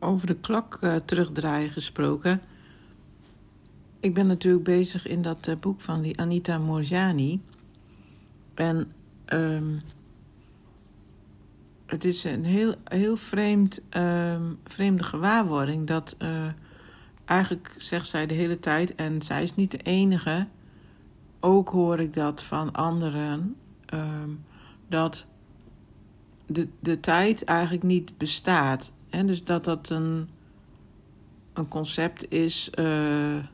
over de klok uh, terugdraaien gesproken. Ik ben natuurlijk bezig in dat uh, boek van die Anita Morjani. En um, het is een heel, heel vreemd, um, vreemde gewaarwording dat uh, eigenlijk zegt zij de hele tijd, en zij is niet de enige, ook hoor ik dat van anderen, um, dat de, de tijd eigenlijk niet bestaat. En dus dat dat een, een concept is, uh,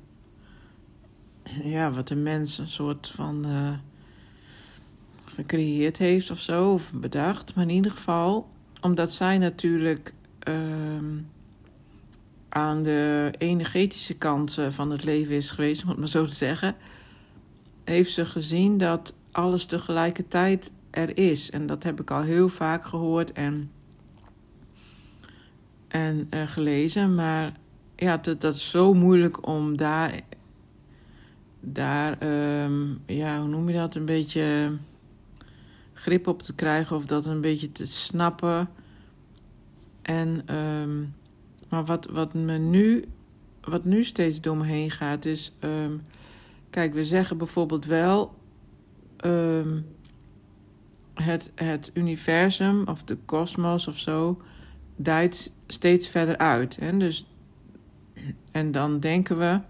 ja, wat een mens een soort van uh, gecreëerd heeft of zo, of bedacht. Maar in ieder geval, omdat zij natuurlijk uh, aan de energetische kant van het leven is geweest, om het maar zo te zeggen, heeft ze gezien dat alles tegelijkertijd er is. En dat heb ik al heel vaak gehoord en, en uh, gelezen. Maar ja, dat, dat is zo moeilijk om daar, daar um, ja, hoe noem je dat, een beetje grip op te krijgen of dat een beetje te snappen. En, um, maar wat, wat me nu, wat nu steeds door me heen gaat, is, um, kijk, we zeggen bijvoorbeeld wel, het, het universum of de kosmos of zo dijt steeds verder uit. Hè? Dus, en dan denken we,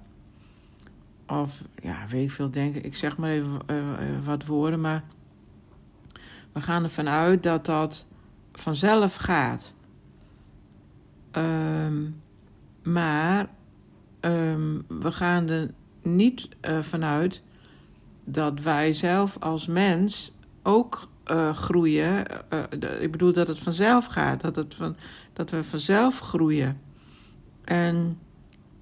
of ja, weet ik veel denken, ik zeg maar even uh, wat woorden, maar we gaan ervan uit dat dat vanzelf gaat. Um, maar um, we gaan er niet uh, vanuit dat wij zelf als mens ook uh, groeien. Uh, ik bedoel dat het vanzelf gaat, dat, het van, dat we vanzelf groeien. En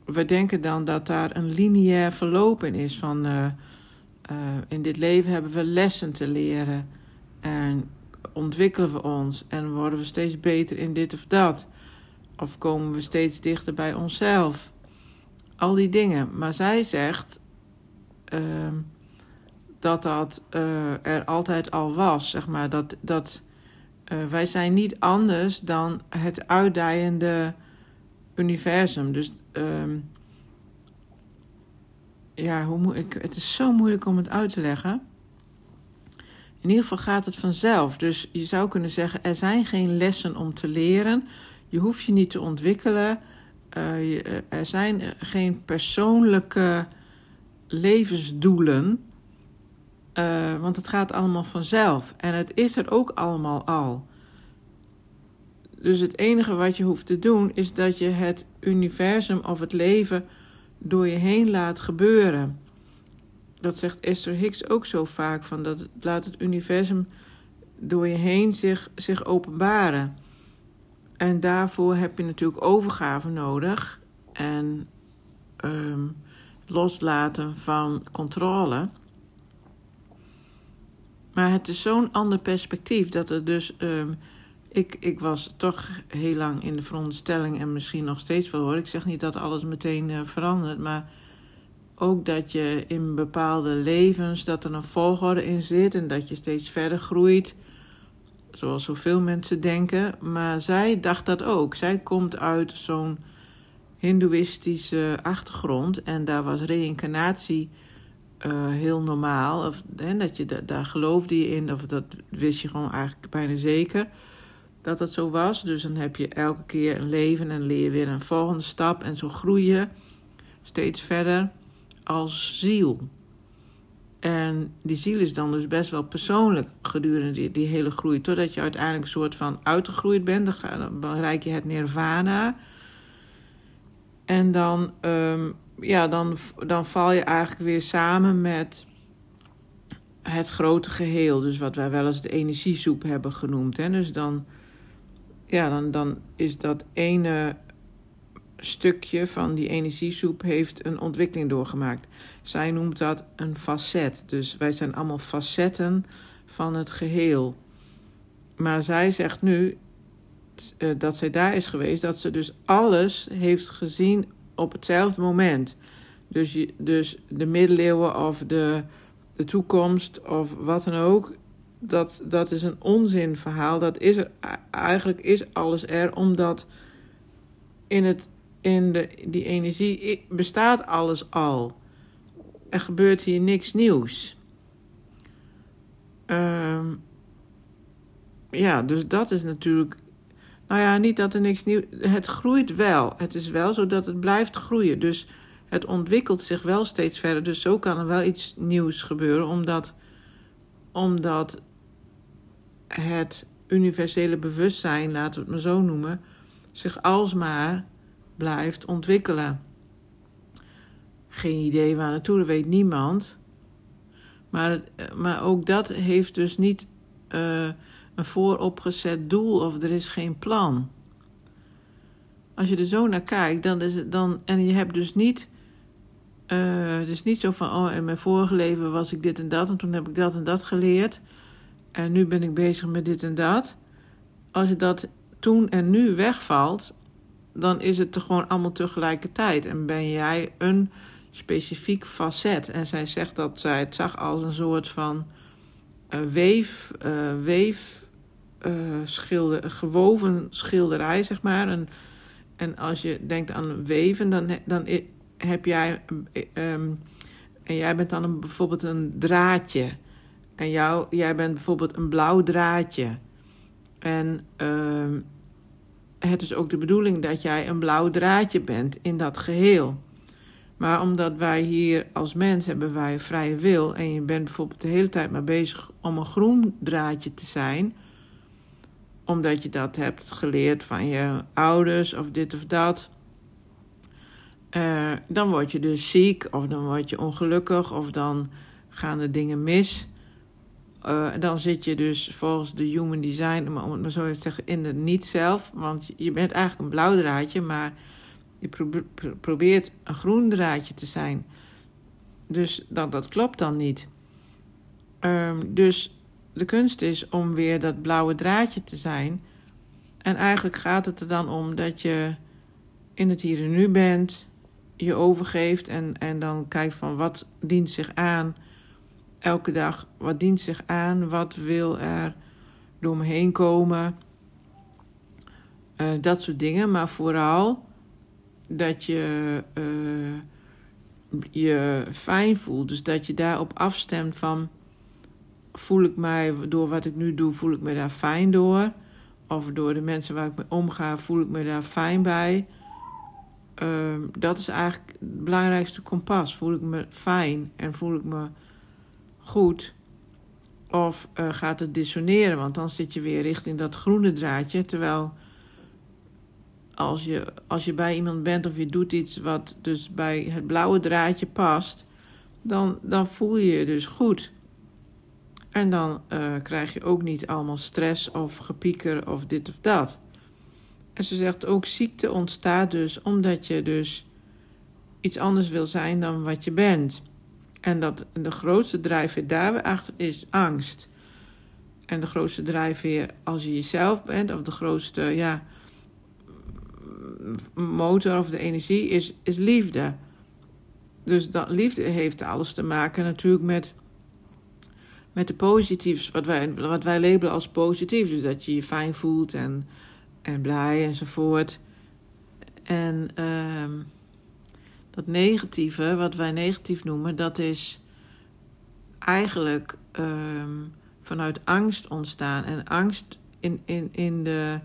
we denken dan dat daar een lineair verloop in is van in dit leven hebben we lessen te leren en ontwikkelen we ons en worden we steeds beter in dit of dat. Of komen we steeds dichter bij onszelf. Al die dingen. Maar zij zegt ehm, dat dat uh, er altijd al was, zeg maar. Dat, dat uh, wij zijn niet anders dan het uitdijende universum. Dus um, ja, hoe moet ik, het is zo moeilijk om het uit te leggen. In ieder geval gaat het vanzelf. Dus je zou kunnen zeggen, er zijn geen lessen om te leren. Je hoeft je niet te ontwikkelen. Je, er zijn geen persoonlijke levensdoelen. Uh, want het gaat allemaal vanzelf. En het is er ook allemaal al. Dus het enige wat je hoeft te doen is dat je het universum of het leven door je heen laat gebeuren. Dat zegt Esther Hicks ook zo vaak: van dat laat het universum door je heen zich, zich openbaren. En daarvoor heb je natuurlijk overgave nodig en um, loslaten van controle. Maar het is zo'n ander perspectief dat er dus. Um, ik, ik was toch heel lang in de veronderstelling en misschien nog steeds wel hoor. Ik zeg niet dat alles meteen uh, verandert, maar ook dat je in bepaalde levens dat er een volgorde in zit en dat je steeds verder groeit. Zoals zoveel mensen denken. Maar zij dacht dat ook. Zij komt uit zo'n Hindoeïstische achtergrond en daar was reïncarnatie uh, heel normaal. Of, hè, dat je, da, daar geloofde je in, of dat wist je gewoon eigenlijk bijna zeker dat het zo was. Dus dan heb je elke keer een leven en leer je weer een volgende stap. En zo groei je steeds verder als ziel. En die ziel is dan dus best wel persoonlijk gedurende die, die hele groei. Totdat je uiteindelijk een soort van uitgegroeid bent. Dan bereik je het nirvana. En dan um, ja, dan, dan val je eigenlijk weer samen met het grote geheel. Dus wat wij wel eens de energiesoep hebben genoemd. Hè? Dus dan, ja, dan, dan is dat ene stukje van die energiesoep heeft een ontwikkeling doorgemaakt. Zij noemt dat een facet. Dus wij zijn allemaal facetten van het geheel. Maar zij zegt nu uh, dat zij daar is geweest, dat ze dus alles heeft gezien op hetzelfde moment. Dus, dus de middeleeuwen of de, de toekomst of wat dan ook, dat, dat is een onzinverhaal. Dat is er, eigenlijk is alles er omdat in, het, in de, die energie bestaat alles al. Er gebeurt hier niks nieuws. Um, ja, dus dat is natuurlijk. Nou ja, niet dat er niks nieuws. Het groeit wel. Het is wel zo dat het blijft groeien. Dus het ontwikkelt zich wel steeds verder. Dus zo kan er wel iets nieuws gebeuren, omdat, omdat het universele bewustzijn, laten we het maar zo noemen, zich alsmaar blijft ontwikkelen. Geen idee waar naartoe, dat weet niemand. Maar, maar ook dat heeft dus niet uh, een vooropgezet doel of er is geen plan. Als je er zo naar kijkt, dan is het dan. En je hebt dus niet. Uh, het is niet zo van, oh, in mijn vorige leven was ik dit en dat en toen heb ik dat en dat geleerd. En nu ben ik bezig met dit en dat. Als je dat toen en nu wegvalt, dan is het er gewoon allemaal tegelijkertijd. En ben jij een specifiek facet. En zij zegt dat zij het zag als een soort van uh, weef, uh, weef uh, schilder, gewoven schilderij, zeg maar. En, en als je denkt aan weven, dan, dan heb jij. Um, en jij bent dan een, bijvoorbeeld een draadje. En jou, jij bent bijvoorbeeld een blauw draadje. En uh, het is ook de bedoeling dat jij een blauw draadje bent in dat geheel. Maar omdat wij hier als mens hebben wij vrije wil en je bent bijvoorbeeld de hele tijd maar bezig om een groen draadje te zijn, omdat je dat hebt geleerd van je ouders of dit of dat, uh, dan word je dus ziek of dan word je ongelukkig of dan gaan de dingen mis. Uh, dan zit je dus volgens de human design, om het maar zo te zeggen, in de niet-zelf. Want je bent eigenlijk een blauw draadje, maar je probeert een groen draadje te zijn. Dus dat, dat klopt dan niet. Um, dus de kunst is om weer dat blauwe draadje te zijn. En eigenlijk gaat het er dan om dat je in het hier en nu bent, je overgeeft en, en dan kijkt van wat dient zich aan elke dag. Wat dient zich aan? Wat wil er door me heen komen? Uh, dat soort dingen. Maar vooral dat je uh, je fijn voelt. Dus dat je daarop afstemt van... voel ik mij, door wat ik nu doe, voel ik me daar fijn door? Of door de mensen waar ik mee omga, voel ik me daar fijn bij? Uh, dat is eigenlijk het belangrijkste kompas. Voel ik me fijn en voel ik me goed? Of uh, gaat het dissoneren? Want dan zit je weer richting dat groene draadje. Terwijl als je, als je bij iemand bent of je doet iets wat dus bij het blauwe draadje past, dan, dan voel je je dus goed. En dan uh, krijg je ook niet allemaal stress of gepieker of dit of dat. En ze zegt ook ziekte ontstaat dus omdat je dus iets anders wil zijn dan wat je bent. En dat de grootste drijfveer daarachter is angst. En de grootste drijfveer als je jezelf bent, of de grootste ja, motor of de energie, is, is liefde. Dus dat, liefde heeft alles te maken natuurlijk met, met de positiefs, wat wij, wat wij labelen als positief. Dus dat je je fijn voelt en, en blij enzovoort. En. Uh, dat negatieve, wat wij negatief noemen, dat is eigenlijk um, vanuit angst ontstaan. En angst in, in, in de.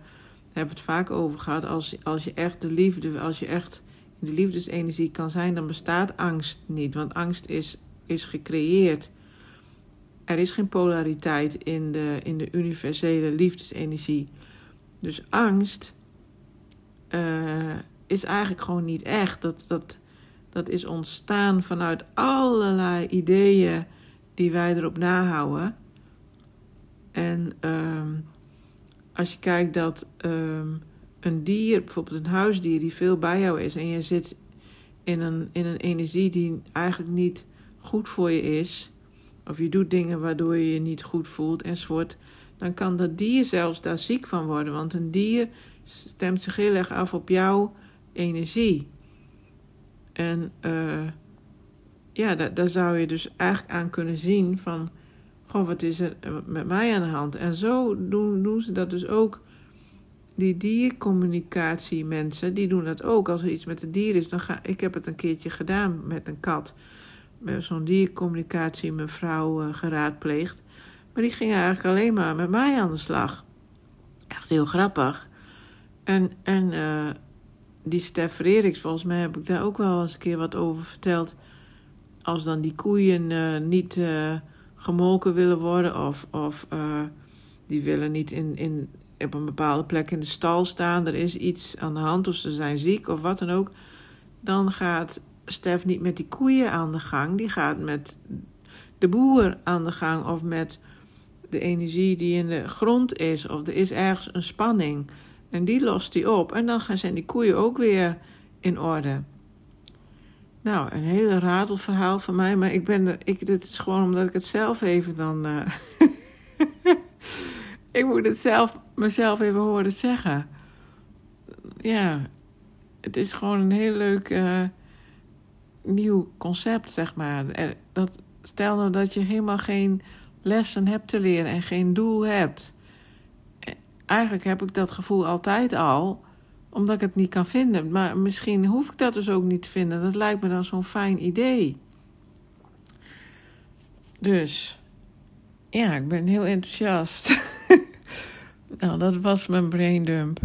Daar hebben we het vaak over gehad. Als, als je echt de liefde, als je echt in de liefdesenergie kan zijn, dan bestaat angst niet. Want angst is, is gecreëerd. Er is geen polariteit in de, in de universele liefdesenergie. Dus angst uh, is eigenlijk gewoon niet echt. Dat, dat, dat is ontstaan vanuit allerlei ideeën die wij erop nahouden. En um, als je kijkt dat um, een dier, bijvoorbeeld een huisdier die veel bij jou is en je zit in een, in een energie die eigenlijk niet goed voor je is, of je doet dingen waardoor je je niet goed voelt enzovoort, dan kan dat dier zelfs daar ziek van worden. Want een dier stemt zich heel erg af op jouw energie. En uh, ja, daar, zou je dus eigenlijk aan kunnen zien van... Goh, wat is er met mij aan de hand? En zo doen, doen ze dat dus ook die diercommunicatie mensen, die doen dat ook. Als er iets met een dier is, dan ga ik heb het een keertje gedaan met een kat. Zo'n diercommunicatie mevrouw uh, geraadpleegd. Maar die ging eigenlijk alleen maar met mij aan de slag. Echt heel grappig. En, en uh, die Stef Freriks, volgens mij heb ik daar ook wel eens een keer wat over verteld. Als dan die koeien uh, niet gemolken willen worden of, of die willen niet in, in, op een bepaalde plek in de stal staan, er is iets aan de hand of ze zijn ziek of wat dan ook, dan gaat Stef niet met die koeien aan de gang, die gaat met de boer aan de gang of met de energie die in de grond is of er is ergens een spanning en die lost hij op en dan zijn die koeien ook weer in orde. Nou, een hele ratelverhaal van mij, maar ik ben ik, dit is gewoon omdat ik het zelf even dan. Uh, ik moet het zelf, mezelf even horen zeggen. Ja, het is gewoon een heel leuk uh, nieuw concept, zeg maar. Dat, stel nou dat je helemaal geen lessen hebt te leren en geen doel hebt. Eigenlijk heb ik dat gevoel altijd al, omdat ik het niet kan vinden. Maar misschien hoef ik dat dus ook niet te vinden. Dat lijkt me dan zo'n fijn idee. Dus, ja, ik ben heel enthousiast. Nou, dat was mijn braindump.